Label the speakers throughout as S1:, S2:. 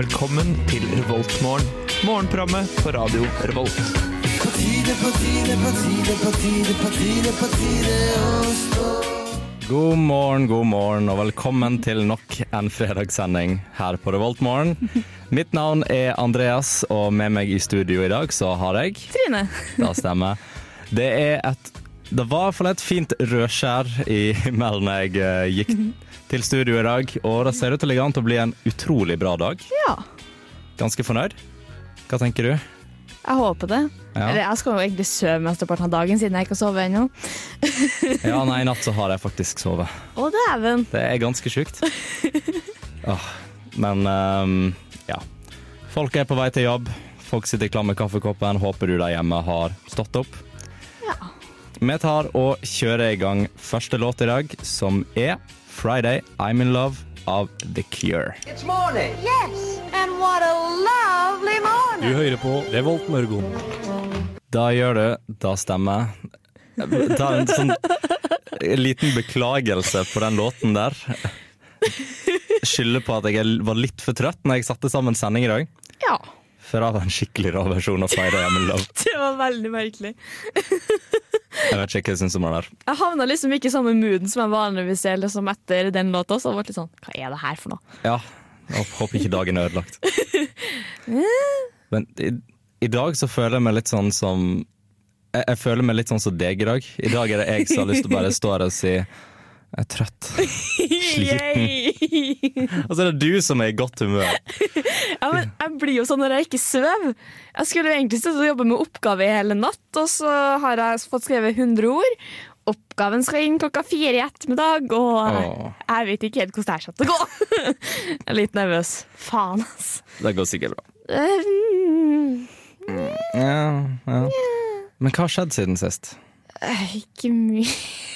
S1: velkommen til Revoltmorgen. Morgenprogrammet på radio Revolt.
S2: God morgen, god morgen, og velkommen til nok en fredagssending her på Revoltmorgen. Mitt navn er Andreas, og med meg i studio i dag så har jeg
S3: Trine.
S2: Det stemmer. Det er et Det var i hvert fall et fint rødskjær i mellom jeg eh, gikk til studio i dag, og det ser ut til å ligge an til å bli en utrolig bra dag.
S3: Ja,
S2: Ganske fornøyd? Hva tenker du?
S3: jeg håper det.
S2: Ja.
S3: Eller jeg skal jo egentlig sove mesteparten av dagen siden jeg ikke har sovet ennå.
S2: Ja, nei, i natt så har jeg faktisk sovet.
S3: Å, dæven.
S2: Det er ganske sjukt. oh, men um, ja. Folk er på vei til jobb. Folk sitter klar med kaffekoppen. Håper du der hjemme har stått opp.
S3: Ja.
S2: Vi tar og kjører i gang første låt i dag, som er 'Friday I'm In Love' av The Cure.
S4: It's morning.
S5: Yes, and what a lovely morning.
S6: Du hører på Revolt Mørgon.
S2: Da gjør du. Da stemmer. Ta en sånn liten beklagelse på den låten der. Skylder på at jeg var litt for trøtt når jeg satte sammen sending i dag.
S3: Ja.
S2: For det var en skikkelig rå versjon av Friday I'm in Love.
S3: Det var veldig merkelig.
S2: Jeg vet ikke hva jeg syns om den der.
S3: Jeg havna liksom ikke i samme mooden som jeg vanligvis er liksom etter den låta. Så jeg ble litt sånn Hva er det her for noe?
S2: Ja, jeg håper ikke dagen er ødelagt. Men i, i dag så føler jeg meg litt sånn som jeg, jeg føler meg litt sånn som deg i dag. I dag er det jeg som har lyst til å bare stå her og si jeg er trøtt. Sliten. Og så er det du som er i godt humør.
S3: Ja, men jeg blir jo sånn når jeg ikke sover. Jeg skulle jo egentlig stått og jobbe med oppgave i hele natt, og så har jeg fått skrevet 100 ord. Oppgaven skal inn klokka fire i ettermiddag, og
S2: Åh.
S3: jeg vet ikke helt hvordan det her å gå. Jeg er litt nervøs. Faen, ass.
S2: Det går sikkert bra.
S3: Mm,
S2: Ja, ja. Men hva har skjedd siden sist?
S3: Eh, Ikke mye.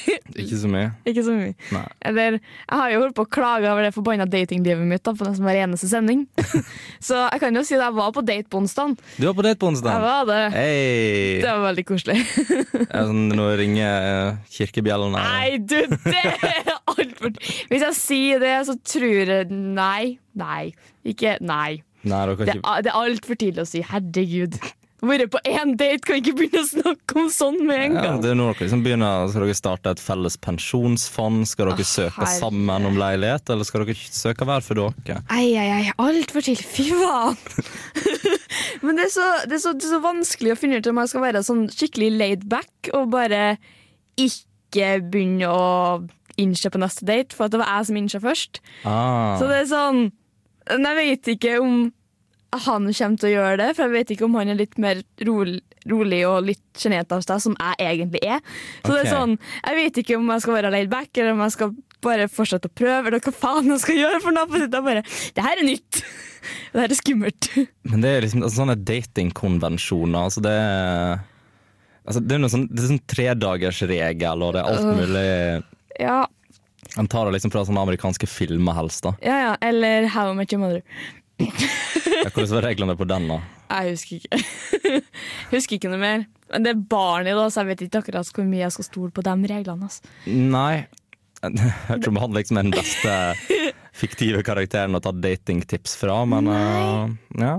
S2: Ikke så mye.
S3: Ikke så mye.
S2: Nei.
S3: Eller, jeg har jo holdt på å klage over det forbanna datinglivet mitt da, på nesten hver eneste sending. så jeg kan jo si at jeg var på date på onsdag.
S2: Du var på date på
S3: Jeg var det.
S2: Hey.
S3: Det var veldig koselig.
S2: Er sånn Nå ringer eh, kirkebjellene.
S3: Nei, du, det er altfor Hvis jeg sier det, så tror jeg Nei. Nei. Ikke Nei.
S2: Nei,
S3: Det,
S2: ikke
S3: det er altfor tidlig å si. Herregud. Vært på én date, kan ikke begynne å snakke om sånn med en gang.
S2: ja, det er når dere liksom begynner Skal dere starte et felles pensjonsfond? Skal dere søke
S3: herre.
S2: sammen om leilighet, eller skal dere søke hver for dere?
S3: Ei, ei, ei. Altfor tidlig. Fy faen. Men det er, så, det, er så, det er så vanskelig å finne ut om jeg skal være sånn skikkelig laid back og bare ikke begynne å innse på neste date, for det var jeg som innse først.
S2: Ah.
S3: Så det er sånn Men jeg vet ikke om han kommer til å gjøre det, for jeg vet ikke om han er litt mer rolig, rolig og litt sjenert av seg, som jeg egentlig er. Så det er sånn, Jeg vet ikke om jeg skal være laid back, eller om jeg skal bare fortsette å prøve, eller hva faen jeg skal gjøre. for noe. Er bare, det her er nytt! Det her er skummelt.
S2: Men det er liksom altså, sånne datingkonvensjoner. Altså det er Altså, det er noe sånn, det er sånn tredagersregel, og det er alt mulig
S3: Ja,
S2: Han tar det liksom fra sånne amerikanske filmer helst. da
S3: ja, ja. Eller How Much Your Mother.
S2: Hvordan var reglene på den, da?
S3: Jeg husker ikke. husker ikke noe mer. Men det er barn i, det, så jeg vet ikke akkurat hvor mye jeg skal stole på de reglene. Altså.
S2: Nei. Jeg tror han liksom er den beste fiktive karakteren å ta datingtips fra, men uh, ja,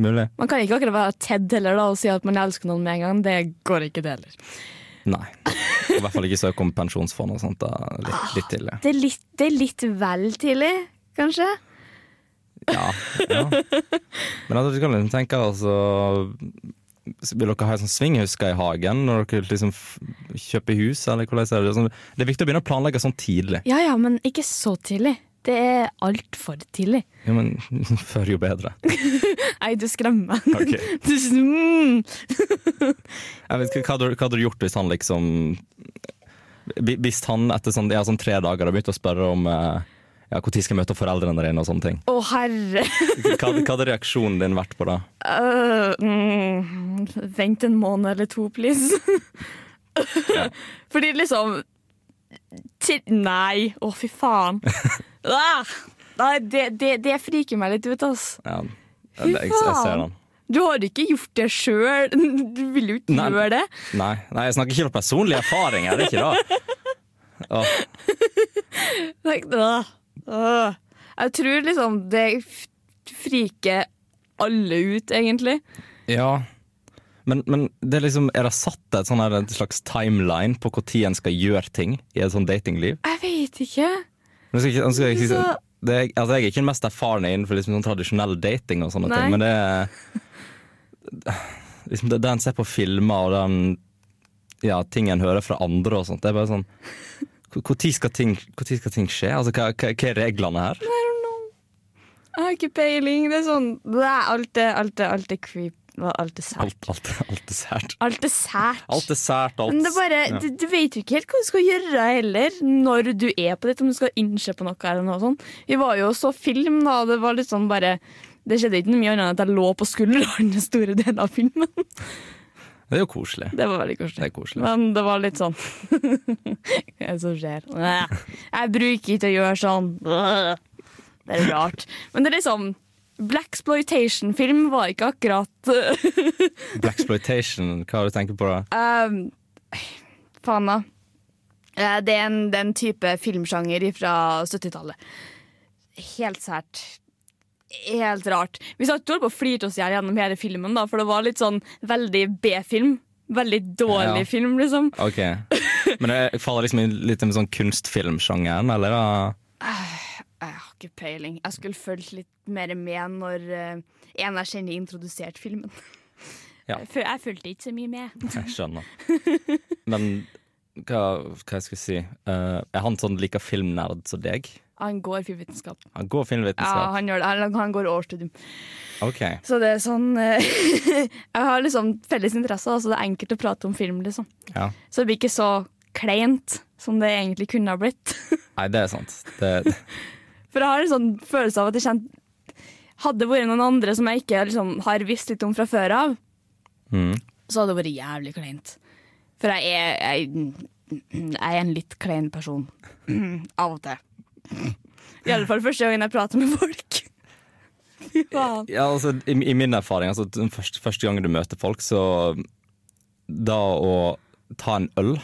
S2: mulig.
S3: Man kan ikke akkurat være Ted heller da, og si at man elsker noen med en gang. Det går ikke, det heller.
S2: Nei. I hvert fall ikke søke om pensjonsfond og sånt. Da. Litt, litt tidlig.
S3: Det er, litt, det er litt vel tidlig, kanskje?
S2: Ja, ja. Men altså, du kan liksom tenke altså Vil dere ha en sånn svinghusker i hagen når dere liksom kjøper hus? Eller hvordan er det? Sånn, det er viktig å begynne å planlegge sånn tidlig.
S3: Ja ja, men ikke så tidlig. Det er altfor tidlig.
S2: Ja, men før jo bedre.
S3: Nei, du skremmer meg.
S2: Okay.
S3: Du, mm.
S2: Jeg vet, ikke, hva hadde du gjort hvis han liksom Hvis han etter sånn, ja, sånn tre dager har begynt å spørre om eh, ja, når skal jeg møte foreldrene dine og sånne ting.
S3: Å, herre.
S2: Hva, hva hadde reaksjonen din vært på det?
S3: Uh, mm, vent en måned eller to, please. Fordi liksom til, Nei, å fy faen. Ah, det, det, det friker meg litt ut, ass.
S2: Ja,
S3: Fy
S2: jeg, jeg ser
S3: faen.
S2: den.
S3: Du har ikke gjort det sjøl. Du vil jo ikke
S2: Nei.
S3: gjøre det.
S2: Nei, nei, jeg snakker ikke om personlig erfaring Er Det ikke
S3: da? øh, øh. Jeg tror liksom det, friker alle ut, egentlig.
S2: Ja. Men, men det er liksom, er det satt et sånn her, et slags timeline på når en skal gjøre ting i et sånn datingliv?
S3: Jeg vet ikke.
S2: Nå skal nå skal jeg, ikke- det er, altså jeg er ikke den mest erfarne innenfor liksom sånn tradisjonell dating, og sånne
S3: Nei.
S2: ting, men det er liksom det, det en ser på filmer og den ja, ting en hører fra andre og sånt, det er bare sånn Når skal, ting- hvor skal ting skje? Altså, hva, hva, hva er reglene her?
S3: Jeg har ikke peiling. Det er sånn blæ, Alt er, alt er, alt er creep. Alt er sært.
S2: Alt, alt, er sært.
S3: Alt er sært.
S2: Alt er sært, alt
S3: Men det er bare,
S2: ja.
S3: du, du vet jo ikke helt hva du skal gjøre heller, når du er på dette, om du skal innse på noe eller noe sånt. Vi var jo og så film, da, og det var litt sånn bare Det skjedde ikke noe mye annet enn at jeg lå på skuldrene store deler av filmen.
S2: Det er jo koselig.
S3: Det var veldig
S2: Det
S3: koselig.
S2: er koselig.
S3: Men det var litt sånn Hva er det som skjer? Jeg bruker ikke å gjøre sånn. Det er rart. Men det er liksom Blaxploitation-film var ikke akkurat
S2: Blaxploitation, hva har du tenkt på da?
S3: Um, faen, da. Eh, Det er en, det er type filmsjanger fra 70-tallet. Helt sært. Helt rart. Vi satt jo på å flirte oss i hjel gjennom hele filmen, da, for det var litt sånn veldig B-film. Veldig dårlig
S2: Ja.
S3: film, liksom.
S2: Ok. Men det faller liksom i litt i sånn kunstfilmsjangeren, eller? da?
S3: Jeg har ikke peiling. Jeg skulle fulgt litt mer med når eh, en jeg kjenner, introduserte filmen.
S2: Ja.
S3: Jeg Jeg fulgte ikke så mye med.
S2: Jeg skjønner. Men hva, hva jeg skal jeg si? Eh, er han sånn like filmnerd som deg?
S3: Han går filmvitenskap.
S2: Han går
S3: Ja,
S2: filmvitenskap?
S3: han, gjør det. Han, han går årsstudium.
S2: Ok.
S3: Så det er sånn eh, Jeg har liksom felles interesser, så det er enkelt å prate om film, liksom.
S2: Ja.
S3: Så det blir ikke så kleint som det egentlig kunne ha blitt.
S2: Nei, det er sant. Det,
S3: For jeg har en sånn følelse av at jeg kjente Hadde det vært noen andre som jeg ikke liksom, har visst litt om fra før av,
S2: mm.
S3: så hadde det vært jævlig kleint. For jeg er, jeg, jeg er en litt klein person. Av og til. I alle fall første gangen jeg prater med folk. Faen.
S2: ja, altså, i, I min erfaring, altså, den første, første gangen du møter folk, så Da å ta en øl,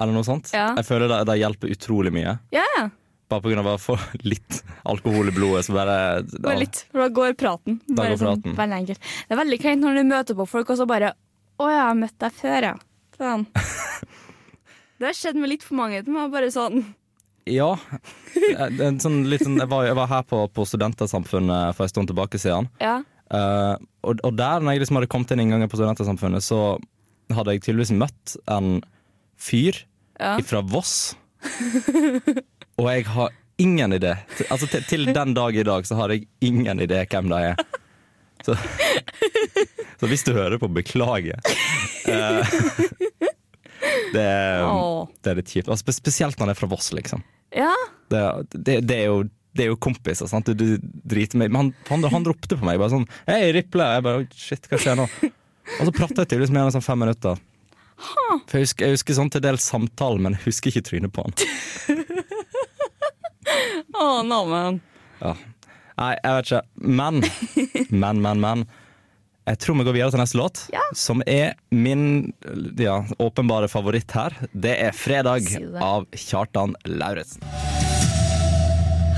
S2: eller noe sånt,
S3: Ja.
S2: jeg føler det, det hjelper utrolig mye.
S3: Ja, ja.
S2: Bare av å få litt alkohol i blodet, så bare
S3: Bare litt, for da går praten.
S2: Da går praten.
S3: Sånn, veldig enkelt. Det er veldig kleint når du møter på folk og så bare Å, jeg har møtt deg før, ja. Sånn. Det har skjedd med litt for mange til meg. Bare sånn
S2: Ja. Det en sånn, litt sånn, jeg, var, jeg var her på, på Studentersamfunnet for en stund tilbake siden.
S3: Ja.
S2: Uh, og, og der, når jeg liksom hadde kommet inn inngangen på Studentersamfunnet, så hadde jeg tydeligvis møtt en fyr
S3: Ja.
S2: fra Voss. og jeg har ingen idé. Altså til, til den dag i dag så har jeg ingen idé hvem de er. Så, så hvis du hører på, beklager. Eh, det, er, det er litt kjipt. Altså, spesielt når det er fra Voss, liksom.
S3: ja.
S2: Det, det, det, er, jo, det er jo kompiser, sant? Du, du driter meg Men han, han, han ropte på meg bare sånn Hei, Riple! Jeg bare Shit, hva skjer nå? Og så pratet jeg tydeligvis med han i sånn fem minutter. For jeg husker, jeg husker sånn til dels samtalen, men jeg husker ikke trynet på han.
S3: Å, neimen.
S2: Ja. Nei, jeg vet ikke. Men, men, men, men. Jeg tror vi går videre til neste låt,
S3: Ja.
S2: som er min ja, åpenbare favoritt her. Det er 'Fredag' av Kjartan Lauritzen.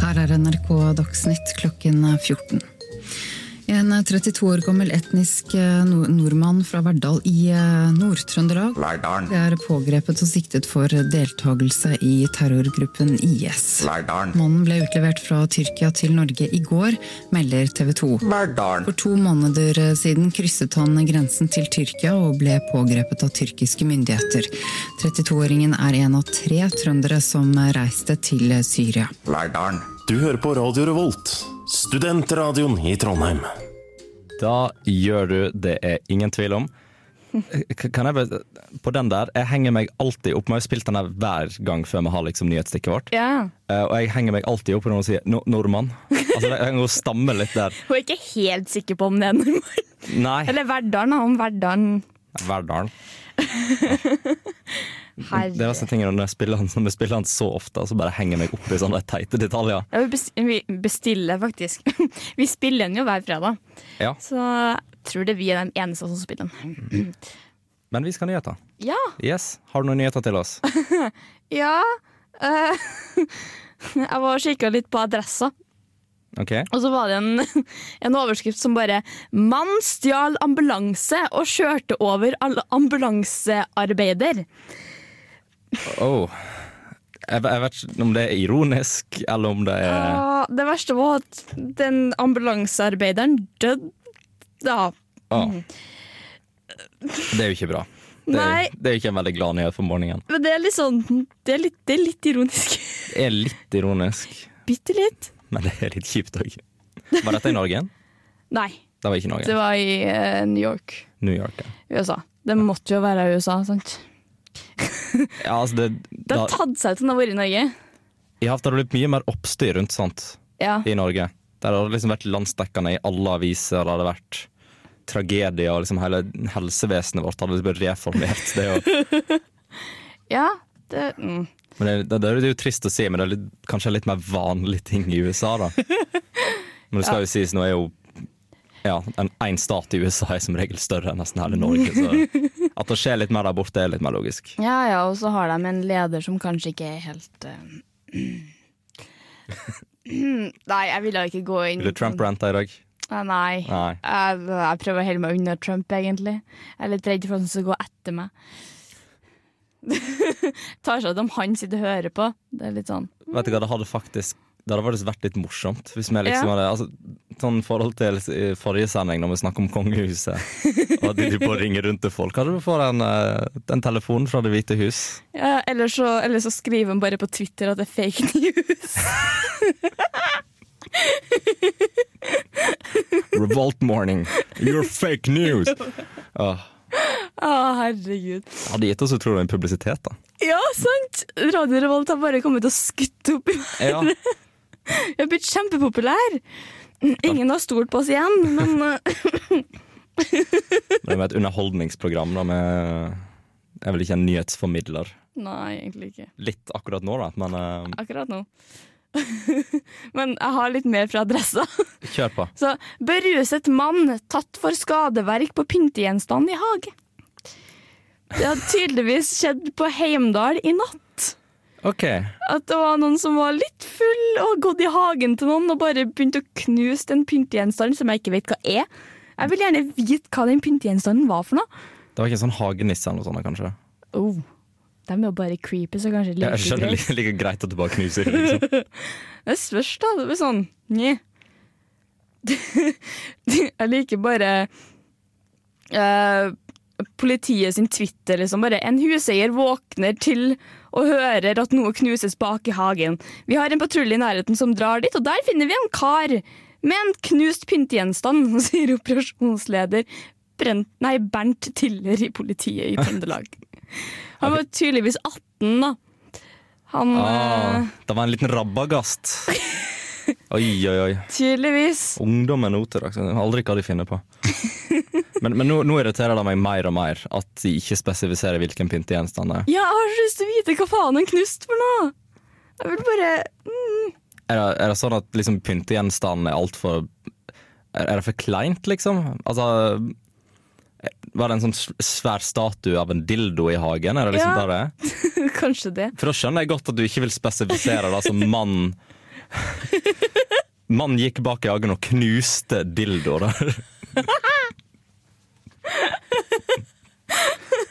S4: Her er NRK Dagsnytt klokken 14. En 32 år gammel etnisk eh, nord- nordmann fra Verdal i eh, Nord-Trøndelag er pågrepet og siktet for deltakelse i terrorgruppen IS.
S6: Lærdalen.
S4: Mannen ble utlevert fra Tyrkia til Norge i går, melder TV 2.
S6: Lærdalen.
S4: For to måneder siden krysset han grensen til Tyrkia og ble pågrepet av tyrkiske myndigheter. 32-åringen er en av tre trøndere som reiste til Syria.
S6: Verdalen.
S7: Du hører på Radio Revolt, studentradioen i Trondheim.
S2: Da gjør du, det er ingen tvil om. Kan jeg bare, på den der, jeg henger meg alltid opp Vi har jo spilt den der hver gang før vi har liksom nyhetsstikket vårt.
S3: Ja.
S2: Eh, og jeg henger meg alltid opp når noen sier no, 'nordmann'. Altså, jeg kan gå og stamme litt der.
S3: Hun er ikke helt sikker på om det er nordmann.
S2: Nei.
S3: Eller Verdalen, da. Om Verdalen
S2: Verdalen.
S3: Herre.
S2: Det er sånne ting når jeg spiller, den- når jeg spiller han så ofte, så bare henger jeg meg opp i sånne teite detaljer.
S3: Ja, vi bestiller faktisk. Vi spiller den jo hver fredag,
S2: Ja,
S3: så jeg tror det vi er de eneste som spiller den.
S2: Men vi skal ha nyheter.
S3: Ja.
S2: Yes, Har du noen nyheter til oss?
S3: Ja. Uh, jeg var og kikka litt på adressa.
S2: Okay.
S3: Og så var det en, en overskrift som bare 'Mann stjal ambulanse og kjørte over all ambulansearbeider'.
S2: Oh. jeg, jeg vet ikke om det er ironisk, eller om det er
S3: ja, det verste var at den ambulansearbeideren døde. Ja.
S2: ah. Det er jo ikke bra. Det
S3: Nei.
S2: det er jo ikke en veldig glad nyhet for morgenen.
S3: Men det er litt sånn Det er litt, det er litt ironisk.
S2: Det er litt ironisk,
S3: Bitte litt.
S2: men det er litt kjipt òg. Var dette i Norge?
S3: Nei,
S2: Det var ikke
S3: det var i uh, New York,
S2: New York. ja.
S3: USA. Det måtte jo være USA, sant?
S2: Ja, altså det,
S3: Det
S2: da,
S3: har tatt seg ut som det har vært i Norge.
S2: ja, det har blitt mye mer oppstyr rundt sånt
S3: Ja.
S2: i Norge. Det hadde liksom vært landsdekkende i alle aviser. Det hadde vært tragedie, og liksom hele helsevesenet vårt hadde blitt reformert. Det jo,
S3: ja det, mm.
S2: men det, det, det er jo trist å si, men det er litt, kanskje litt mer vanlige ting i USA, da. Men det skal jo sies, nå er jo ja, en, en stat i USA er som regel større enn nesten hele Norge. Så at det skjer litt mer der borte, er litt mer logisk.
S3: Ja ja, og så har de en leder som kanskje ikke er helt uh... Nei, jeg ville ikke gå inn
S2: Vil du Trump-rante i dag?
S3: Nei.
S2: Nei.
S3: Jeg, jeg prøver å holde meg unna Trump, egentlig. Jeg er litt redd for at han skal gå etter meg. Tar seg ut om han sitter og hører på. Det er litt sånn
S2: Vet du hva, det hadde faktisk det hadde faktisk vært litt morsomt. Hvis vi liksom
S3: Ja.
S2: hadde altså, Sånn forhold til i forrige sending, når vi snakket om kongehuset, og at de på ringer rundt til folk. Hadde du fått en, eh, en telefon fra Det hvite hus?
S3: ja, eller, så, eller så skriver han bare på Twitter at det er fake news.
S2: Revolt morning, you're fake news! Åh,
S3: oh, herregud.
S2: hadde gitt oss utrolig mye publisitet, da.
S3: Ja, sant! Radio Revolt har bare kommet og skutt opp.
S2: i Ja,
S3: Jeg har blitt kjempepopulær. Ingen har stolt på oss igjen, men
S2: Det er et underholdningsprogram. Da, med, jeg er vel ikke en nyhetsformidler.
S3: Nei, egentlig ikke.
S2: Litt akkurat nå, da, men uh...
S3: Akkurat nå. men jeg har litt mer fra adressa.
S2: kjør på.
S3: Så beruset mann tatt for skadeverk på pyntegjenstand i hage. Det har tydeligvis skjedd på Heimdal i natt.
S2: OK.
S3: At det var noen som var litt full og gått i hagen til noen og bare begynt å knuse den pyntegjenstanden som jeg ikke vet hva er. Jeg vil gjerne vite hva den pyntegjenstanden var for noe.
S2: Det var ikke en sånn hagenisse eller noe sånt, kanskje?
S3: Oh, de er jo bare creepy, så kanskje like
S2: Jeg skjønner
S3: greit.
S2: like, greit at du bare knuser. Liksom.
S3: Det spørs, da. Det blir sånn Nje. Jeg liker bare uh, politiet sin Twitter, liksom. Bare en huseier våkner til og hører at noe knuses bak i hagen. Vi har en patrulje i nærheten som drar dit, og der finner vi en kar med en knust pyntegjenstand, sier operasjonsleder Brent, nei, Bernt Tiller i politiet i Trøndelag. Han var tydeligvis 18, da. Han
S2: Ah, det var en liten rabagast. Oi, oi, oi.
S3: Tydeligvis.
S2: Ungdommen nå til dags. Aldri hva de finner på. Men, men nå, nå irriterer det meg mer og mer at de ikke spesifiserer hvilken pyntegjenstand det er.
S3: Ja, jeg har så lyst til å vite hva faen en knust for noe! Jeg vil bare mm.
S2: Er det, er det sånn at liksom pyntegjenstanden er altfor er, er det for kleint, liksom? Altså Var det en sånn svær statue av en dildo i hagen? Er det liksom
S3: Ja.
S2: det det er?
S3: Kanskje det.
S2: For da skjønner jeg godt at du ikke vil spesifisere det som mann Mann gikk bak i hagen og knuste dildoer.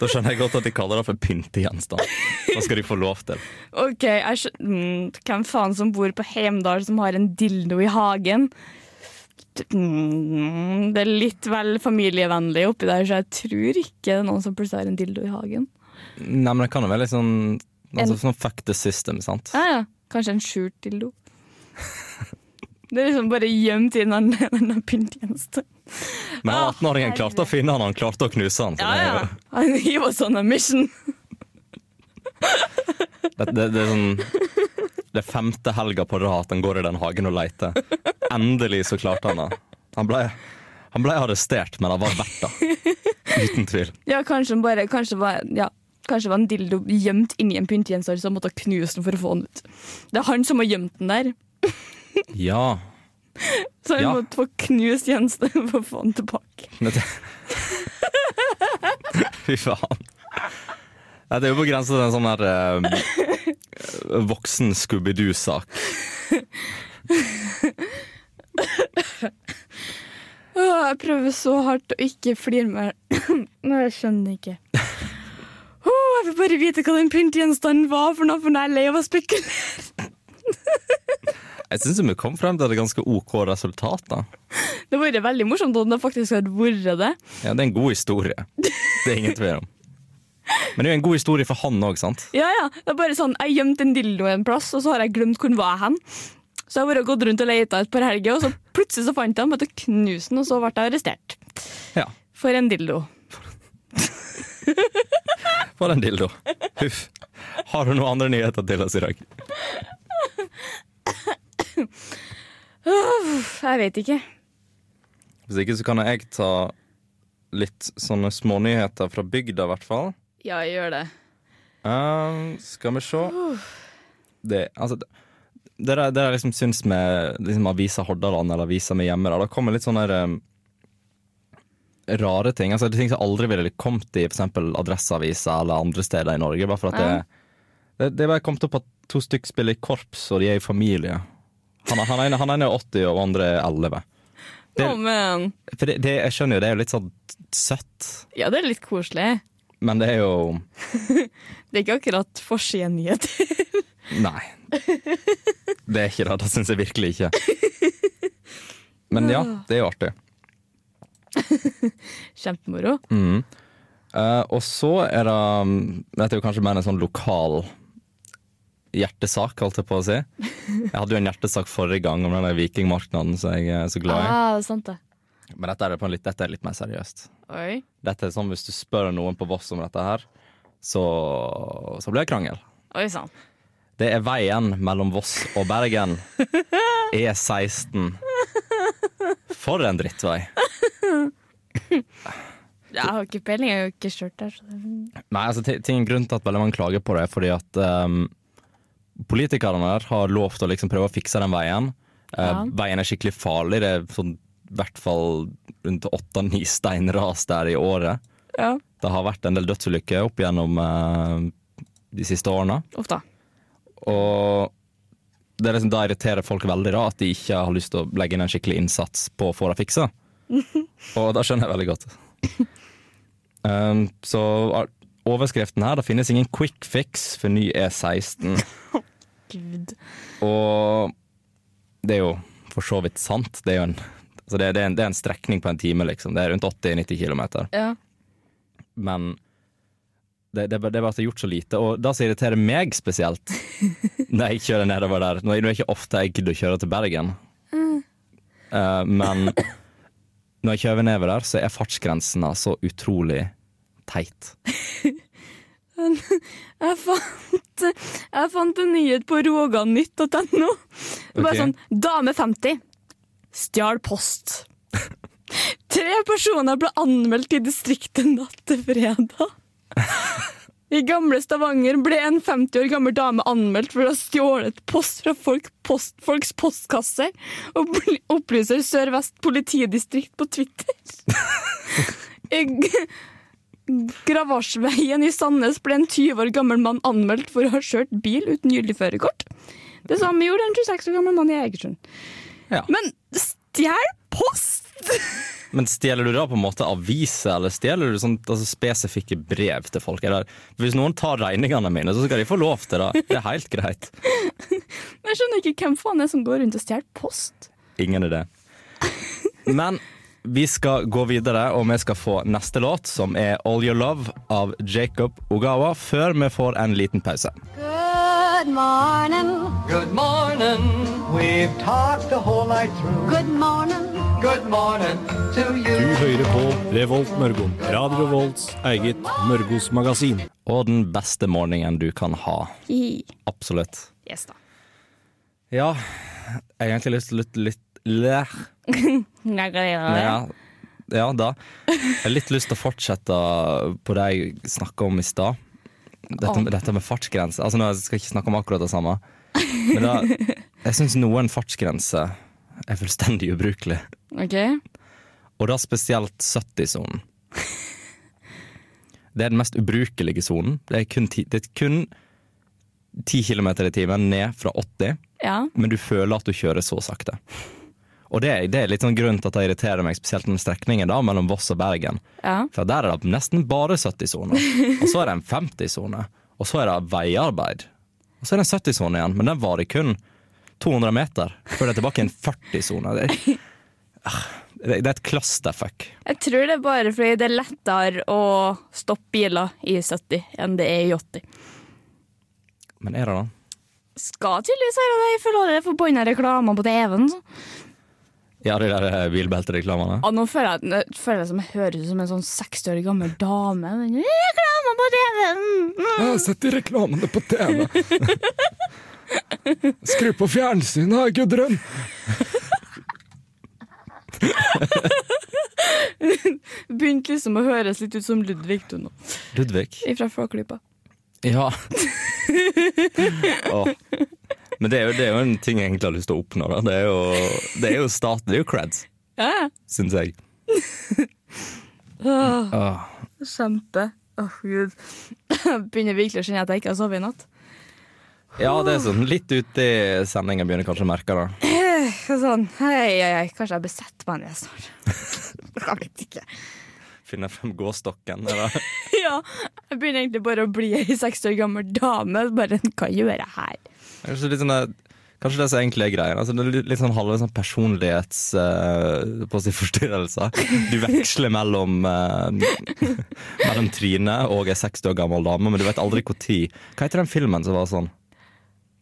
S2: Da skjønner jeg godt at de kaller det for pyntegjenstand. Da skal de få lov til.
S3: Ok, mm, Hvem faen som bor på Heimdal som har en dildo i hagen? Mm, det er litt vel familievennlig oppi der, så jeg tror ikke det er noen som plutselig har en dildo i hagen.
S2: Nei, men det kan jo være litt sånn altså,
S3: En-
S2: sånn fuck the system, sant?
S3: Ja, ja. Kanskje en skjult dildo. Det er liksom bare gjemt i den den pyntegjenstand.
S2: Men
S3: Å,
S2: 18-åringen klarte å finne han, han klarte å knuse han. Så
S3: Ja, ja. Han- He was on a mission.
S2: det, det, det er sånn Det er femte helga på rad han går i den hagen og leter. Endelig så klarte han det. Han ble, han ble arrestert, men han var verdt det. Uten tvil.
S3: Ja, kanskje, han bare, kanskje, var, ja, kanskje var en dildo gjemt inni en pyntegjenstand, så han måtte knuse den for å få den ut. Det er han som har gjemt den der,
S2: Ja.
S3: så jeg
S2: Ja.
S3: måtte få knust gjenstanden for å få den tilbake.
S2: Fy faen. Det er jo på grensa til en sånn her uh, voksen Scooby-Doo-sak.
S3: jeg prøver så hardt å ikke flire meg. Nå, jeg skjønner ikke. Jeg vil bare vite hva den pyntegjenstanden var for noe, for nå er jeg lei av å spekulere.
S2: Jeg syns vi kom frem til et ganske OK resultat. da.
S3: Det hadde vært veldig morsomt om det faktisk hadde vært det.
S2: Ja, Det er en god historie. Det er ingen tvil om. Men det er jo en god historie for han òg, sant?
S3: Ja, ja. Det er bare sånn, Jeg gjemte en dildo en plass, og så har jeg glemt hvor den var hen. Så jeg har bare gått rundt og leita et par helger, og så plutselig så fant jeg den, måtte knuse den, og så ble jeg arrestert.
S2: Ja.
S3: For en dildo.
S2: For en dildo. Huff. Har du noen andre nyheter til oss i dag?
S3: Jeg vet ikke.
S2: Hvis ikke så kan jeg ta litt sånne smånyheter fra bygda, i hvert fall.
S3: Ja, jeg gjør det.
S2: Um, skal vi se Det, altså, det, det, der, det jeg liksom syns med liksom avisa Hordaland eller avisa med hjemme, da, da kommer litt sånne um, rare ting. Altså, det er ting som aldri ville kommet i eksempel Adresseavisa eller andre steder i Norge. Bare for at
S3: Ja.
S2: det, det, det er bare kommet opp at to stykker spiller i korps, og de er i familie. Han, han, ene, han ene er 80, og andre er 11. Det-
S3: oh.
S2: For det, det, jeg skjønner jo, det er jo litt sånn søtt,
S3: Ja, det er litt koselig.
S2: men det er jo
S3: Det er ikke akkurat forsidenyheter.
S2: Nei. Det er ikke det. Det syns jeg virkelig ikke. Men ja, det er jo artig.
S3: Kjempemoro.
S2: Mm. Uh, og så er det um, Dette er jo kanskje mer en sånn lokal hjertesak, holdt jeg på å si. Jeg hadde jo en hjertesak forrige gang om den vikingmarknaden som jeg er så glad i.
S3: Ah, det er sant det.
S2: Men dette er, på en litt, dette er litt mer seriøst.
S3: Oi.
S2: Dette er sånn Hvis du spør noen på Voss om dette her, så, så blir det krangel.
S3: Oi sann.
S2: Det er veien mellom Voss og Bergen. E16. For en drittvei.
S3: Jeg har ikke peiling, jeg har jo ikke kjørt der. Så det...
S2: Nei, altså, ting, Grunnen til at veldig mange klager på det, er fordi at um, politikerne der har lovt å liksom prøve å fikse den veien. Eh,
S3: Ja.
S2: Veien er skikkelig farlig. Det er sånn, i hvert fall rundt åtte-ni steinras der i året.
S3: Ja.
S2: Det har vært en del dødsulykker opp gjennom eh, de siste årene.
S3: Da.
S2: Og det er liksom, da irriterer folk veldig da, at de ikke har lyst til å legge inn en skikkelig innsats på å få det fiksa. Og det skjønner jeg veldig godt. Um, så overskriften her, det finnes ingen quick fix for ny E16.
S3: Gud.
S2: Og det er jo for så vidt sant. Det er jo en, altså det, det er en, det er en strekning på en time, liksom. Det er rundt 80-90 km.
S3: Ja.
S2: Men det, det, det er gjort så lite. Og det som irriterer meg spesielt når jeg kjører nedover der Nå er det ikke ofte jeg gidder å kjøre til Bergen, Eh, men når jeg kjører nedover der, så er fartsgrensene så utrolig teit.
S3: Jeg fant, jeg fant en nyhet på roganytt.no. Bare
S2: Ok.
S3: sånn Dame 50 stjal post. Tre personer ble anmeldt i distriktet natt til fredag. I gamle Stavanger ble en 50 år gammel dame anmeldt for å ha stjålet post fra folk, post, folks postkasser, og opplyser Sør-Vest politidistrikt på Twitter. I Gravasjveien i Sandnes ble en 20 år gammel mann anmeldt for å ha kjørt bil uten gyldig førerkort. Det samme gjorde en 26 år gammel mann i Egersund.
S2: Ja.
S3: Men stjel post!
S2: Men stjeler du da på en måte aviser, eller stjeler du sånn, altså spesifikke brev til folk? Eller, hvis noen tar regningene mine, så skal de få lov til det. Det er helt greit.
S3: Jeg skjønner ikke hvem faen er som går rundt og stjeler post.
S2: Ingen idé. Men vi skal gå videre, og vi skal få neste låt, som er All Your Love av Jacob Ogawa, før vi får en liten pause.
S5: Good morning.
S6: Good morning. We've talked the whole night through.
S5: Good morning.
S6: Good morning to
S7: Du hører på Revolt Mørgon. Radio Revolts eget Mørgos magasin.
S2: Og den beste morgenen du kan ha. Absolutt.
S3: Yes da.
S2: Ja, jeg har egentlig lyst til å litt, litt lær.
S3: Ja.
S2: Ja, da. Jeg har litt lyst til å fortsette på det jeg snakka om i stad. Dette,
S3: oh.
S2: dette med fartsgrense. Altså, nå skal jeg ikke snakke om akkurat det samme. Men da, jeg syns noen fartsgrenser er fullstendig ubrukelig.
S3: Okay.
S2: Og da spesielt 70-sonen. Det er den mest ubrukelige sonen. Det er kun ti- det er kun 10 km i timen ned fra 80,
S3: Ja.
S2: men du føler at du kjører så sakte. Og det, det er litt sånn grunn til at det irriterer meg, spesielt den strekningen da, mellom Voss og Bergen.
S3: Ja.
S2: For der er det nesten bare 70-soner. Og så er det en 50-sone. Og så er det veiarbeid. Og så er det en 70-sone igjen, men den varer kun 200 meter før det er tilbake i en 40-sone. Det, er- Ah, det det er et clusterfuck.
S3: Jeg tror det er bare fordi det er lettere å stoppe biler i 70 enn det er i 80.
S2: Men er det da?
S3: Skal tydeligvis være det, det er forbanna reklamer på TV-en.
S2: Ja, de der eh, bilbeltereklamene.
S3: Ja, nå føler jeg, nå føler jeg som jeg høres ut som en sånn 60 år gammel dame. Reklame på TV-en!
S2: Jeg har sett de reklamene på TV. Skru på fjernsynet, Gudrun!
S3: Begynte liksom å høres litt ut som Ludvig du nå,
S2: Ludvig.
S3: fra Flåklypa.
S2: Ja. Åh. Men det er, jo, det er jo en ting jeg egentlig har lyst til å oppnå. Da. Det er jo, det er jo start, det er jo creds,
S3: Ja,
S2: syns jeg.
S3: Åh,
S2: Åh.
S3: kjempe. Åh, gud. Jeg begynner virkelig å kjenne at jeg ikke har sovet i natt.
S2: Ja, det er sånn litt ute i sendinga begynner kanskje å merke det.
S3: Sånn, hei, hei, hei. Kanskje jeg besetter meg ned snart. Jeg vet ikke.
S2: Finne frem gåstokken. Eller?
S3: Ja, jeg begynner egentlig bare å bli ei 60 år gammel dame. Bare, hva gjør jeg her?
S2: Kanskje, litt sånn, der- kanskje det som egentlig er greia. Altså, det er litt, sånn halve sånn personlighets Uh, på å si forstyrrelser. Du veksler mellom uh, Mellom Trine og ei 60 år gammel dame, men du vet aldri når. Hva heter den filmen som var sånn?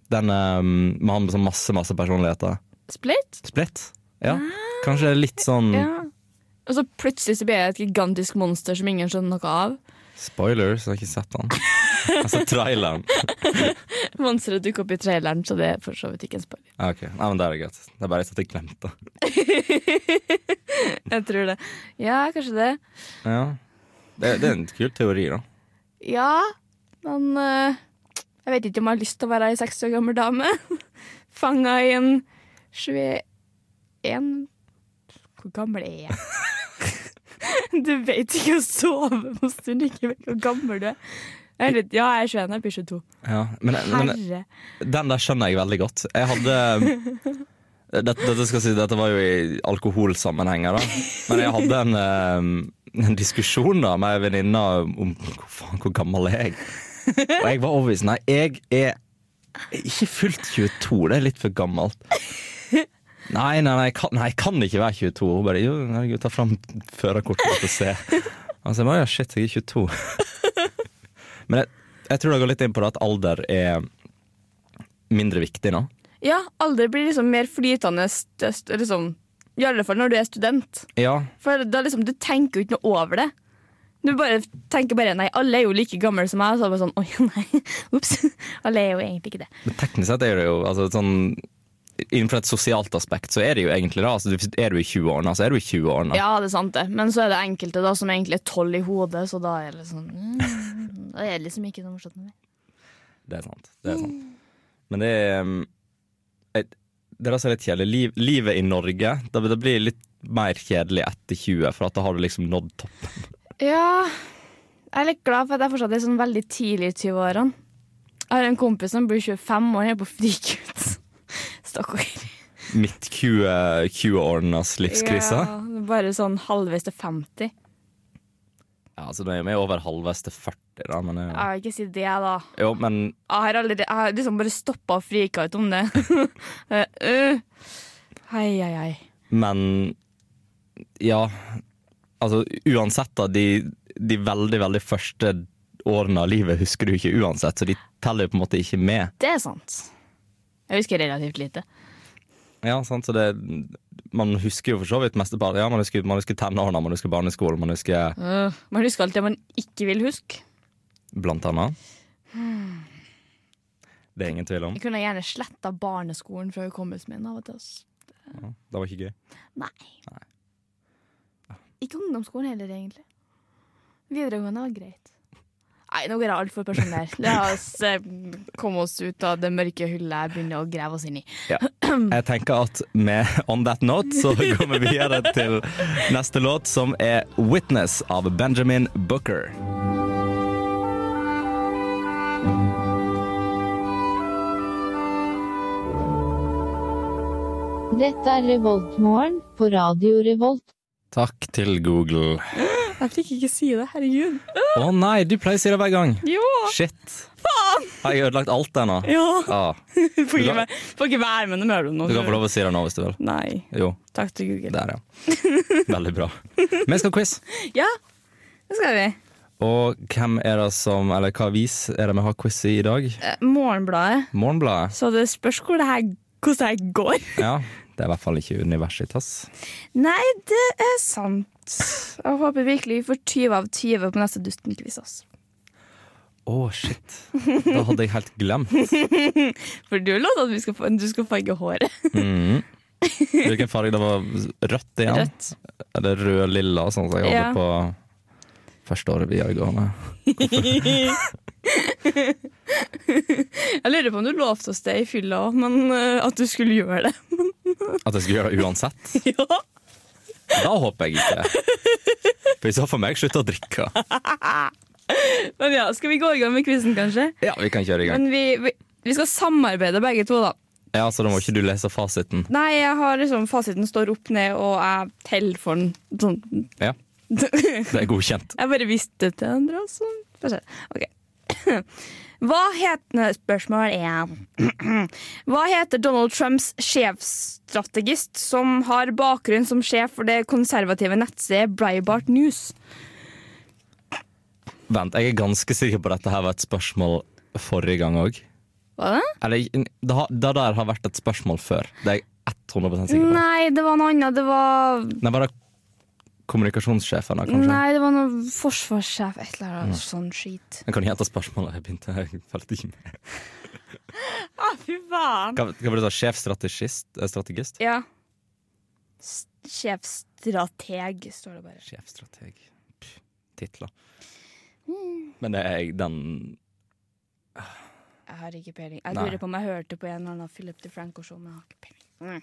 S2: Den eh, med han med sånn masse, masse personligheter.
S3: Split?
S2: Split? Ja. Kanskje er litt sånn
S3: Ja. Og så plutselig så blir jeg et gigantisk monster som ingen skjønner noe av.
S2: Spoilers, jeg har ikke sett den. Altså traileren.
S3: Monsteret dukker opp i traileren, så det er for så vidt ikke en spoiler.
S2: Ok, Nei, men Det er greit. Det er bare at jeg glemte.
S3: Jeg tror det. Ja, kanskje det.
S2: Ja. Det, det er en kul teori, da.
S3: Ja, men uh, jeg vet ikke om jeg har lyst til å være ei 60 år gammel dame. Fanga i en 21 Hvor gammel er jeg? du vet ikke å sove på stund, ikke vet hvor gammel du er. Jeg er ja, jeg er 21, jeg blir 22.
S2: Ja, men, men
S3: Herre.
S2: den der skjønner jeg veldig godt. Jeg hadde dette, dette, skal si, dette var jo i alkoholsammenhenger, da. Men jeg hadde en, eh, en diskusjon da med ei venninne om hvor, faen, hvor gammel er jeg Og jeg var overbevist. Nei, jeg er ikke fullt 22. Det er litt for gammelt. Nei, nei, nei, jeg kan, nei, jeg kan ikke være 22. Hun bare jo, herregud, ta fram førerkortet og se. Altså, jeg bare, ja, shit, jeg er 22. Men jeg, jeg tror det går litt inn på det at alder er mindre viktig nå.
S3: Ja, alder blir liksom mer flytende liksom, I alle fall når du er student.
S2: Ja,
S3: For da liksom, Du tenker jo ikke noe over det. Du bare tenker bare nei, alle er jo like gamle som meg. Og så bare sånn oi, nei, ups. Alle er jo egentlig ikke det.
S2: men teknisk sett er det jo altså, sånn Innenfor et sosialt aspekt så er det jo egentlig det. Altså, er du i 20-årene, så er du i 20-årene.
S3: Ja, det er sant det. Men så er det enkelte da som egentlig er tolv i hodet, så da er det sånn mm, Da er det liksom ikke noe morsomt med det.
S2: Det er sant. Det er sant. Men det er um, et- Det er altså litt kjedelig. Liv, livet i Norge det, det blir litt mer kjedelig etter 20, for da har du liksom nådd toppen.
S3: Ja, jeg er litt glad for at jeg fortsatt er sånn veldig tidlig i 20-årene. Jeg har en kompis som blir 25 år, er på frikutt. Stakkar.
S2: Midt 20 20-årenes livskrise. Ja.
S3: Ja, bare sånn halvveis til 50.
S2: altså Nå er vi over halvveis til 40, da, men jeg...
S3: Jeg vil ikke si det, da.
S2: Jo, men
S3: Jeg har, allerede, jeg har liksom bare stoppa og frika ut om det. Uh. Hei, hei, hei.
S2: Men ja, altså uansett da, de, de veldig, veldig første årene av livet husker du ikke uansett, så de teller jo på en måte ikke med.
S3: Det er sant. Jeg husker relativt lite.
S2: Ja, sant, så det Man husker jo for så vidt mesteparten. Ja, man husker, man husker tenårene, man husker barneskolen, man husker
S3: Uh, man husker alt det man ikke vil huske.
S2: blant annet. Det er ingen tvil om.
S3: Jeg kunne gjerne sletta barneskolen fra hukommelsen min. av og til.
S2: Ja, det var ikke gøy.
S3: Nei. Ikke ungdomsskolen heller, egentlig. Videregående var greit. Nei, nå går jeg altfor personell. La oss eh, komme oss ut av det mørke hullet jeg begynner å grave oss inn i.
S2: Ja. Jeg tenker at med On That Note så går vi videre til neste låt, som er 'Witness' av Benjamin Booker.
S8: Dette er Revoltmorgen på Radio Revolt.
S2: Takk til Google.
S3: Jeg fikk ikke si det, herregud.
S2: Å nei, du pleier å si det hver gang.
S3: Jo!
S2: Shit. Faen! Har jeg ødelagt alt ennå?
S3: Ja.
S2: Ah,
S3: Får ikke, får ikke være med når mer nå.
S2: du kan få lov å si det nå hvis du vil.
S3: Nei.
S2: Jo,
S3: Takk til Google.
S2: der ja. Veldig bra. Vi skal ha quiz.
S3: Ja, det skal vi.
S2: Og hvem er det som, eller hva avis er det vi har quiz i i dag?
S3: Eh, Morgenbladet.
S2: Morgenbladet.
S3: Så det spørs hvor det her, hvordan det her går.
S2: Ja, det er i hvert fall ikke Universitas.
S3: Nei, det er sant. Jeg håper virkelig vi får 20 av 20 på neste Dusten-quiz. Altså.
S2: Å, shit. Da hadde jeg helt glemt.
S3: For du lovte at vi skal få, du skal farge håret.
S2: mm. Hvilken farge det var? Rødt igjen?
S3: Rødt.
S2: Eller rød-lilla, sånn som jeg hadde
S3: Ja.
S2: på første året videregående.
S3: Jeg lurer på om du lovte oss det i fylla òg, men eh, at du skulle gjøre det.
S2: At jeg skulle gjøre det uansett?
S3: ja.
S2: Da håper jeg ikke. For i så fall må jeg slutte å drikke.
S3: Men ja, skal vi gå i gang med quizen, kanskje?
S2: Ja, vi kan kjøre i gang.
S3: Men vi, vi, vi skal samarbeide begge to, da.
S2: Ja, Så da må ikke du lese fasiten.
S3: Nei, jeg har liksom fasiten står opp ned, og jeg teller for den. Sånn.
S2: Ja, det er godkjent.
S3: Jeg bare visste til andre, altså. Få se. Ok. Hva heter Spørsmål én. Hva heter Donald Trumps sjefsstrategist som har bakgrunn som sjef for det konservative nettstedet Breibart News?
S2: Vent, jeg er ganske sikker på at dette her var et spørsmål forrige gang òg. Eller det, har- det der har vært et spørsmål før. Det er jeg 100 sikker på.
S3: Nei, det var noe annet. Det var
S2: Nei, var det kommunikasjonssjefen, kanskje?
S3: Nei, det var noe forsvarssjef. Et eller annet sånn skit.
S2: Jeg kan gjenta spørsmålet. Jeg begynte, jeg fulgte ikke med.
S3: Å, fy faen.
S2: Hva, hva ta det da? Sjefsstrategist? eh,
S3: Ja. Sjefstrateg, står det bare.
S2: Sjefstrateg. Titler. Titler. Men det er den
S3: Jeg har ikke peiling. Jeg lurer på om jeg hørte på en eller annen Philip DeFranco-show, men jeg har ikke peiling. Mm.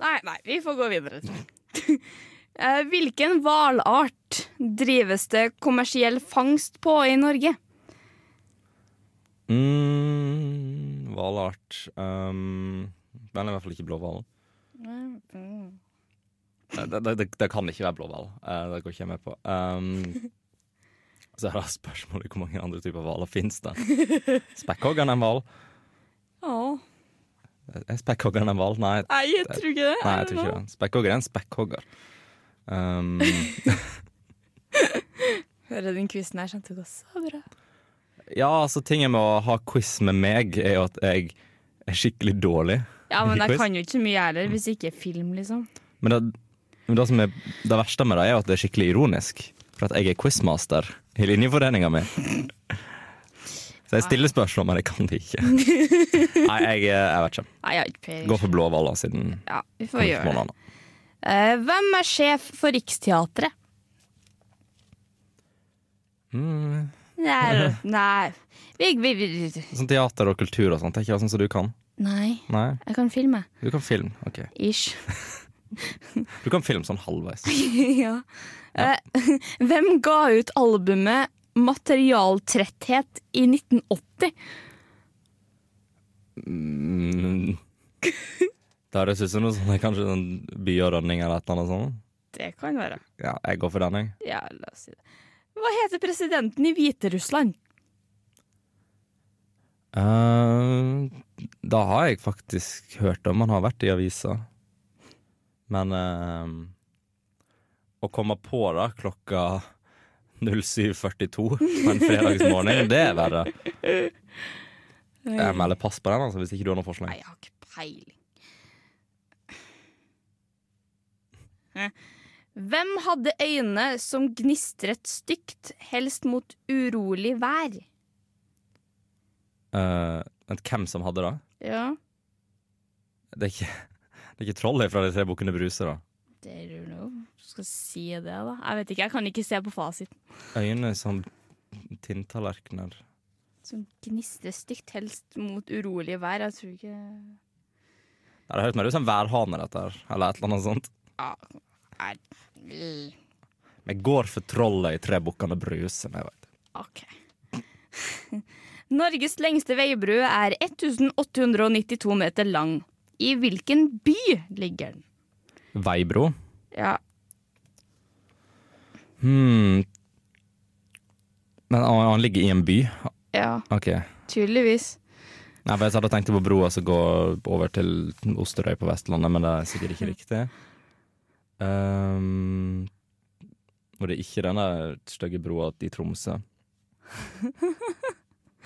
S3: Nei, nei, vi får gå videre. Eh, Hvilken hvalart drives det kommersiell fangst på i Norge?
S2: mm, Den er i hvert fall ikke blåhval. Det, det, det, det kan ikke være blåhval. Eh, det går ikke jeg med på. Um, så er det spørsmålet hvor mange andre typer hvaler fins det. Spekkhoggeren er en hval.
S3: Ja.
S2: Er spekkhoggeren en hval? Nei,
S3: Nei, jeg tror ikke det.
S2: nei, jeg tror ikke det. Spekkhogger er en spekkhogger. Um,
S3: Hører den quizen her, skjønte du det så bra.
S2: ja, altså Tingen med å ha quiz med meg er jo at jeg er skikkelig dårlig.
S3: Ja, men jeg kan jo ikke så mye heller, hvis ikke film, liksom.
S2: Men det, men det som er det verste med det, er jo at det er skikkelig ironisk. For at jeg er quizmaster i linjeforeninga mi. Så jeg stiller spørsmål, men jeg kan det ikke. Nei, jeg, jeg vet ikke.
S3: Nei, jeg har ikke.
S2: Gå for blåhvaler siden
S3: Ja, vi får gjøre det. Eh, hvem er sjef for Riksteatret?
S2: Mm,
S3: Nei, nei. Vi, vi, vi.
S2: sånn teater og kultur og sånt, det er ikke sånn som du kan?
S3: nei,
S2: Nei,
S3: jeg kan filme.
S2: du kan film. Ok.
S3: Ish.
S2: Du kan filme sånn halvveis.
S3: ja. Eh, hvem ga ut albumet Materialtretthet i 1980?
S2: Mm. Det høres ut som noe sånn, kanskje en by og rønning eller et eller annet sånt.
S3: Det kan være.
S2: Ja, jeg går for den, jeg.
S3: Ja, la oss si det. Hva heter presidenten i Hviterussland?
S2: Uh, da har jeg faktisk hørt om han har vært i avisa. Men uh, å komme på det klokka 07.42 på en fredagsmorgen, det er verre. Jeg melder pass på den, altså, hvis ikke du har noe forslag.
S3: Nei, jeg har ikke peiling. Hvem hadde øyne som gnistret stygt, helst mot urolig vær?
S2: Uh, vent, hvem som hadde det?
S3: Ja,
S2: Det er ikke, det er ikke trollet fra de tre bukkene Bruse, da.
S3: det er jo noe. Du skal si det, da. Jeg vet ikke, jeg kan ikke se på fasiten.
S2: Øyne som tinntallerkener.
S3: Som gnistrer stygt, helst mot urolig vær. Jeg tror ikke
S2: Det Det høres mer ut som værhane, dette her. Eller et eller annet sånt.
S3: ja, mm,
S2: Vi går for trollet i tre bukkene Bruse.
S3: OK. Norges lengste veibru er 1892 meter lang. I hvilken by ligger den?
S2: Veibro.
S3: Ja,
S2: Hmm. Men han, ligger i en by?
S3: ja
S2: OK.
S3: tydeligvis.
S2: Nei, for Jeg hadde tenkt på broa som går over til Osterøy på Vestlandet, men det er sikkert ikke riktig. Um, og det er ikke den der stygge broa i Tromsø.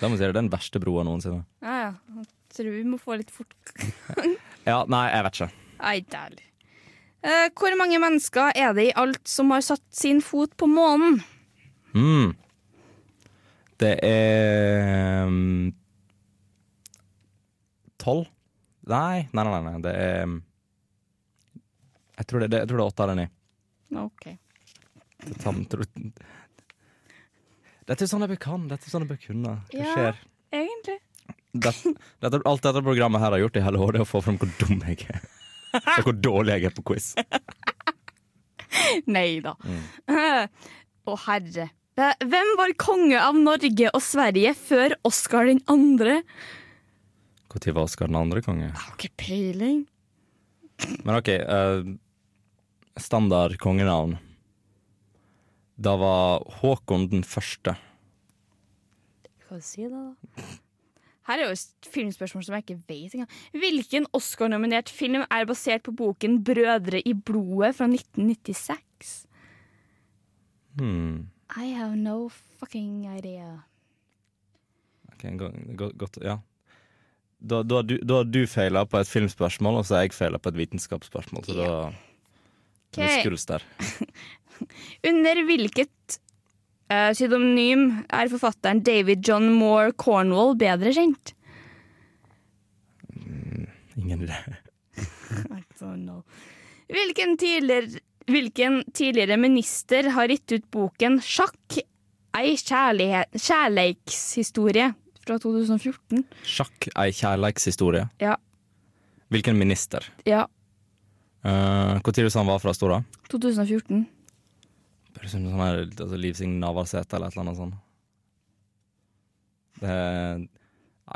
S2: Da må si det er den verste broa noensinne.
S3: Ja, ja. Jeg tror vi må få litt fort
S2: Ja, nei, jeg vet ikke.
S3: Nei, dælig. Uh, hvor mange mennesker er det i alt som har satt sin fot på månen?
S2: Mm. Det er um, Tolv? Nei, nei, nei, nei, det er um, Jeg tror det, det, jeg tror det er åtte eller ni.
S3: Ok.
S2: Det tar- tror- Dette er sånn jeg bør kan. Dette er sånn jeg bør kunne. Hva
S3: Ja.
S2: skjer?
S3: Egentlig.
S2: Dette, dette, alt dette programmet her har gjort i hele år, det er å få fram hvor dum jeg er. Og hvor dårlig jeg er på quiz.
S3: Nei da.
S2: Mm.
S3: Å, herre. Eh, Hvem var konge av Norge og Sverige før Oskar den andre?
S2: Når var Oskar den andre konge?
S3: Jeg har ikke peiling.
S2: Men OK. eh, standard kongenavn. Da var Håkon den første.
S3: Hva si det, da? Her er jo filmspørsmål som jeg ikke vet engang. Hvilken Oscar-nominert film er basert på boken 'Brødre i blodet' fra 1996?
S2: Hmm.
S3: I have no fucking idea.
S2: Ok, go- go- godt, ja. Da, da, du, da har du feila på et filmspørsmål, og så har jeg feila på et vitenskapsspørsmål. Så da vi
S3: Ok.
S2: skuls der.
S3: Under hvilket uh, pseudonym er forfatteren David John Moore Cornwall bedre kjent?
S2: Ingen idé.
S3: I don't know. Hvilken tidligere, hvilken tidligere minister har gitt ut boken 'Sjakk ei kjærleikshistorie' fra 2014?
S2: Sjakk ei kjærleikshistorie.
S3: Ja.
S2: Hvilken minister?
S3: Ja,
S2: Uh, du sa han var fra Stora?
S3: 2014.
S2: Høres ut som sånn her, altså Liv Signe Navarsete eller et eller annet sånt. Det er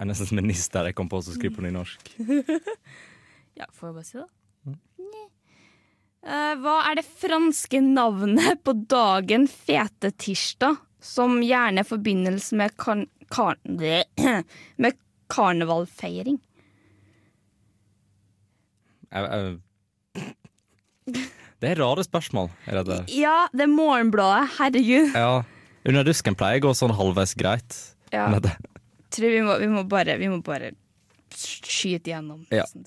S2: eneste minister jeg kom på som skriver på nynorsk.
S3: Ja, får jeg bare si det? Mm. Uh, hva er det franske navnet på dagen fete tirsdag, som gjerne forbindes med, kan kar med karnevalfeiring?
S2: Jeg, jeg, det er rare spørsmål. Er det det?
S3: Ja, det er Morgenbladet. Herregud.
S2: Ja. Under dusken pleier jeg å gå sånn halvveis greit.
S3: Ja.
S2: Det,
S3: tror vi må, vi må, bare, vi må bare skyte gjennom.
S2: Ja.
S3: Sånn.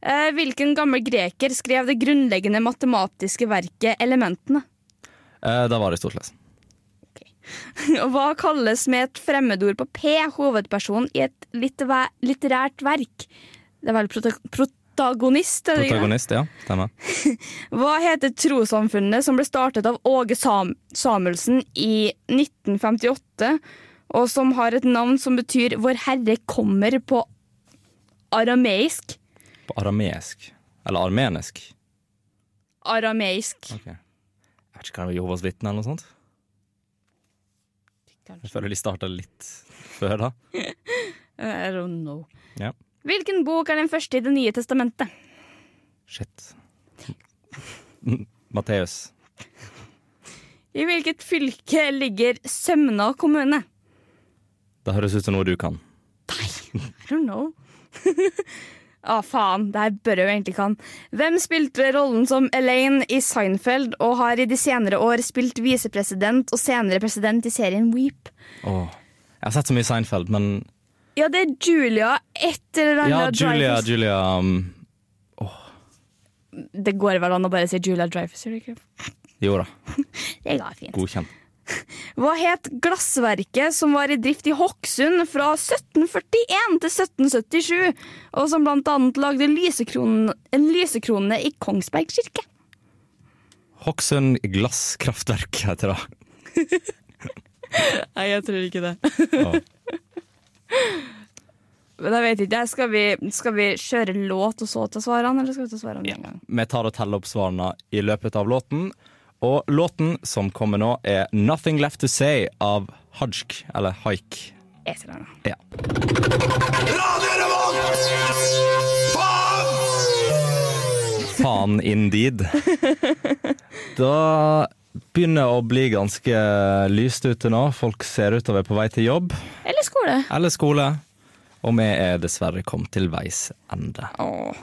S3: Eh, hvilken gammel greker skrev det grunnleggende matematiske verket Elementene?
S2: eh, da var det Aristoteles.
S3: Og hva kalles med et fremmedord på P hovedperson i et litterært verk? Det er vel prota protagonist?
S2: Protagonist, ja. Stemmer.
S3: Hva heter trossamfunnet som ble startet av Åge Sam Samuelsen i 1958, og som har et navn som betyr 'Vår Herre kommer' på arameisk?
S2: På arameisk. Eller armenisk.
S3: Arameisk.
S2: Ok. Jeg vet ikke Kan det være Jehovas vitne eller noe sånt. Jeg føler de starta litt før da.
S3: I don't know.
S2: Ja.
S3: Hvilken bok er den første i Det nye testamentet?
S2: Shit. Matteus.
S3: I hvilket fylke ligger Sømna kommune?
S2: Det høres ut som noe du kan.
S3: Nei, I don't know. ah, faen. Det her bør jeg jo egentlig kan. Hvem spilte rollen som Elaine i Seinfeld, og har i de senere år spilt visepresident og senere president i serien Weep?
S2: Oh. Jeg har sett så mye Seinfeld, men
S3: Ja, det er Julia et eller annet
S2: Ja, Julia,
S3: Dreyfus.
S2: Julia um,
S3: Det går vel an å bare si Julia Dreyfus, gjør det ikke?
S2: Jo da,
S3: Det går fint.
S2: godkjent.
S3: Hva het glassverket som var i drift i Hokksund fra 1741 til 1777, og som blant annet lagde lysekronen, lysekronene i Kongsberg kirke?
S2: Hokksund glasskraftverk heter det.
S3: Nei, jeg tror ikke det.
S2: Åh.
S3: Men jeg vet ikke, skal vi, skal vi kjøre låt og så ta svarene, eller skal vi ta svarene med en gang?
S2: Vi tar og teller opp svarene i løpet av låten. Og låten som kommer nå, er 'Nothing Left To Say' av Hajk, eller Haik.
S3: Eller annet.
S2: Ja.
S9: Faen!
S2: faen indeed. Da begynner å bli ganske lyst ute nå. Folk ser ut til å være på vei til jobb
S3: Eller skole.
S2: eller skole. Og vi er dessverre kommet til veis ende.
S3: Åh,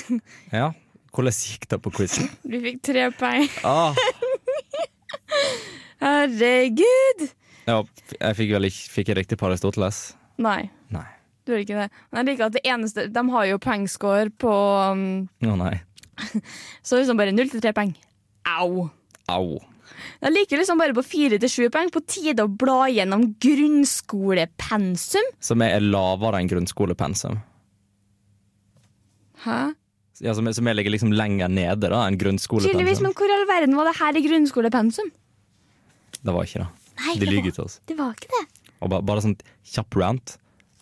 S2: Ja, hvordan gikk det på quizen?
S3: Du fikk tre poeng.
S2: Ah,
S3: Herregud!
S2: ja, jeg fikk vel ikke fikk jeg riktig på Aristoteles?
S3: Nei,
S2: Nei.
S3: du gjør ikke det. Men jeg liker at det eneste De har jo poengscore på um,
S2: Å nei.
S3: Så liksom bare null til tre poeng. Au!
S2: Au.
S3: Jeg liker liksom bare på fire til sju poeng. På tide å bla gjennom grunnskolepensum.
S2: Som er lavere enn grunnskolepensum.
S3: Hæ?
S2: Ja, som, som ligger liksom lenger nede da enn
S3: Tydeligvis,
S2: grunnskolepensum.
S3: men hvor i all verden var det her i grunnskolepensum?
S2: Det var ikke det.
S3: Nei,
S2: De
S3: det
S2: lyver til oss.
S3: det var ikke det.
S2: Og bare, bare sånn kjapp rant.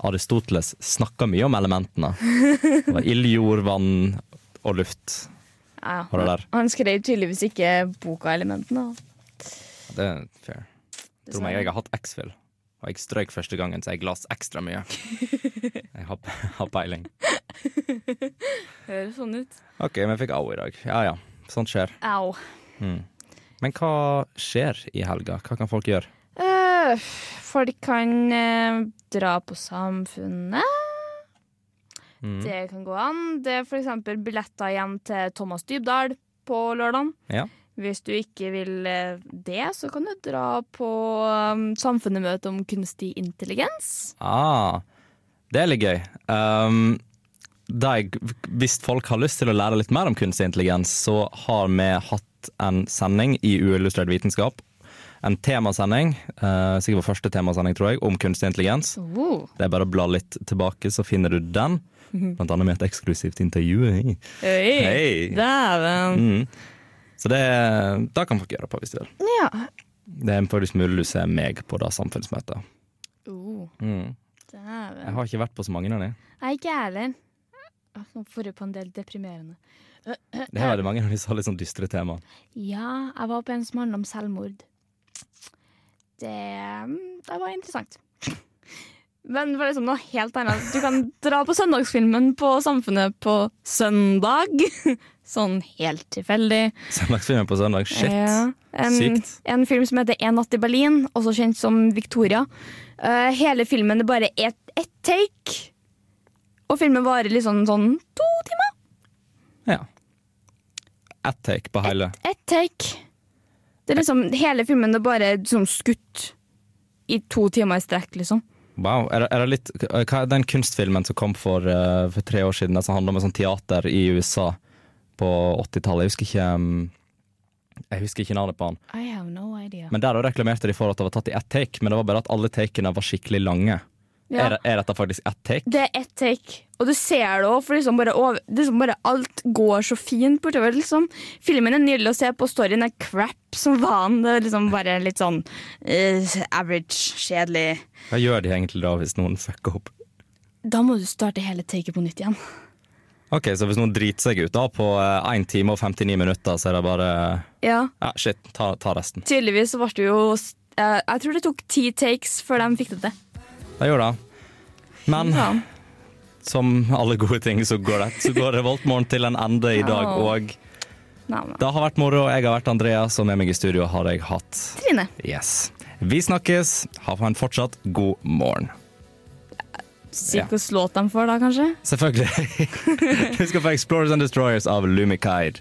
S2: Aristoteles snakka mye om elementene. Det var ild, jord, vann og luft.
S3: Ja,
S2: ja.
S3: Han skrev tydeligvis ikke boka Elementene.
S2: Det er fair. Tror meg jeg har hatt X-Fill. Og jeg strøk første gangen, så jeg las ekstra mye. Jeg har, har peiling.
S3: Høres sånn ut.
S2: OK, men jeg fikk au i dag. Ja ja, sånt skjer.
S3: Au.
S2: Men hva skjer i helga? Hva kan folk gjøre?
S3: Uh, folk kan uh, dra på Samfunnet.
S2: Mm.
S3: Det kan gå an. Det er eksempel billetter igjen til Thomas Dybdahl på lørdag.
S2: Ja.
S3: Hvis du ikke vil øh, det, så kan du dra på um, Samfunnet-møte om kunstig intelligens.
S2: Ah, det er litt gøy. Um, jeg, hvis folk har lyst til å lære litt mer om kunstig intelligens, så har vi hatt en sending i Uillustrert vitenskap. En temasending, uh, sikkert vår første temasending, tror jeg, om kunstig intelligens.
S3: Oh.
S2: Det er bare å bla litt tilbake, så finner du den. Blant annet med et eksklusivt intervju. Hei.
S3: Hey.
S2: Hey.
S3: Dæven.
S2: Mm. Så det, det, kan folk gjøre på hvis de vil.
S3: Ja.
S2: Det er faktisk mulig du ser meg på det samfunnsmøtet.
S3: Oh,
S2: Mm.
S3: dæven.
S2: Jeg har ikke vært på så mange av dem.
S3: Nei, ikke jeg heller. Nå får du på en del deprimerende.
S2: Det er det mange av de som har litt sånn dystre tema.
S3: Ja, jeg var på en som handlet om selvmord. Det, mm, det var interessant. Men for liksom noe helt annet. Du kan dra på søndagsfilmen på Samfunnet på søndag. Sånn helt tilfeldig.
S2: Søndagsfilmen på søndag. Shit.
S3: Ja, en,
S2: Sykt.
S3: en film som heter En natt i Berlin, også kjent som Victoria. Uh, hele filmen er bare ett et take. Og filmen varer liksom sånn to timer.
S2: Ja. Ett take på hele.
S3: Ett take. Det er liksom, hele filmen er bare liksom, skutt i to timer i strekk, liksom.
S2: Wow. Er er litt, hva er den kunstfilmen som kom for, uh, for tre år siden, den som handler om et sånt teater i USA på 80-tallet? Jeg husker ikke um, Jeg husker ikke navnet på han.
S3: I have no idea.
S2: Men der reklamerte de for at det var tatt i ett take, men det var bare at alle takene var skikkelig lange.
S3: Ja.
S2: Er, er dette faktisk ett take?
S3: Det er ett take, og du ser det òg, for liksom bare, over, liksom bare alt går så fint bortover. Liksom. Filmen er nydelig å se på, storyen er crap som van. Det er liksom bare litt sånn uh, average, kjedelig.
S2: Hva gjør de egentlig da hvis noen fucker opp?
S3: Da må du starte hele taket på nytt igjen.
S2: Ok, Så hvis noen driter seg ut da på 1 time og 59 minutter, så er det bare
S3: Ja,
S2: Ja, shit, ta, ta resten.
S3: tydeligvis så ble det jo eh, Jeg tror det tok ti takes før de fikk det til.
S2: Det gjør det. Men
S3: Ja.
S2: som alle gode ting, så går det, så går Revoltmorgen til en ende i dag òg. Det har vært moro. Jeg har vært Andreas, og med meg i studio har jeg hatt
S3: Trine.
S2: Yes. Vi snakkes. Ha en fortsatt god morgen.
S3: Si
S2: Ja.
S3: låt de får da, kanskje?
S2: Selvfølgelig. Vi skal få Explorers and Destroyers av Lumikide.